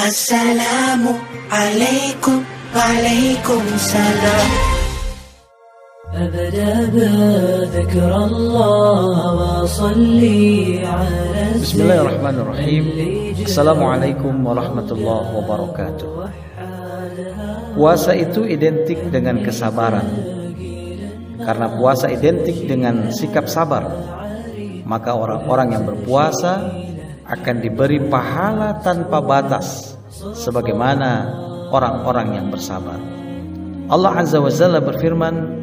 السلام عليكم وعليكم السلام أبدأ بذكر الله وصلي على Bismillahirrahmanirrahim Assalamualaikum warahmatullahi wabarakatuh Puasa itu identik dengan kesabaran Karena puasa identik dengan sikap sabar Maka orang-orang yang berpuasa akan diberi pahala tanpa batas Sebagaimana orang-orang yang bersabar Allah Azza wa Jalla berfirman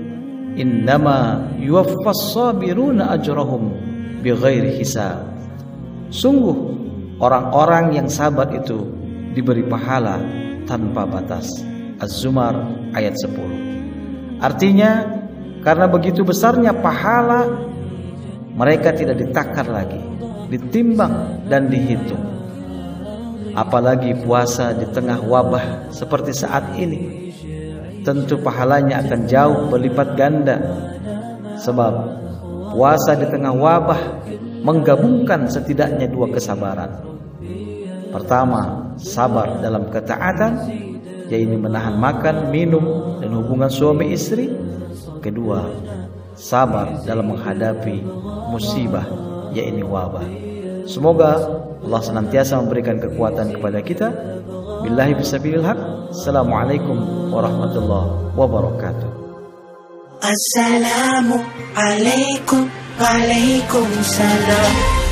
Innama yuwaffas sabiruna ajrahum bighairi hisab Sungguh orang-orang yang sabar itu diberi pahala tanpa batas. Az-Zumar ayat 10. Artinya karena begitu besarnya pahala mereka tidak ditakar lagi, ditimbang dan dihitung. Apalagi puasa di tengah wabah seperti saat ini. Tentu pahalanya akan jauh berlipat ganda. Sebab puasa di tengah wabah menggabungkan setidaknya dua kesabaran. Pertama, sabar dalam ketaatan, yaitu menahan makan, minum, dan hubungan suami istri. Kedua, sabar dalam menghadapi musibah, yaitu wabah. Semoga Allah senantiasa memberikan kekuatan kepada kita. Billahi bisabilil haq. Assalamualaikum warahmatullahi wabarakatuh. Assalamu alaikum wa salam.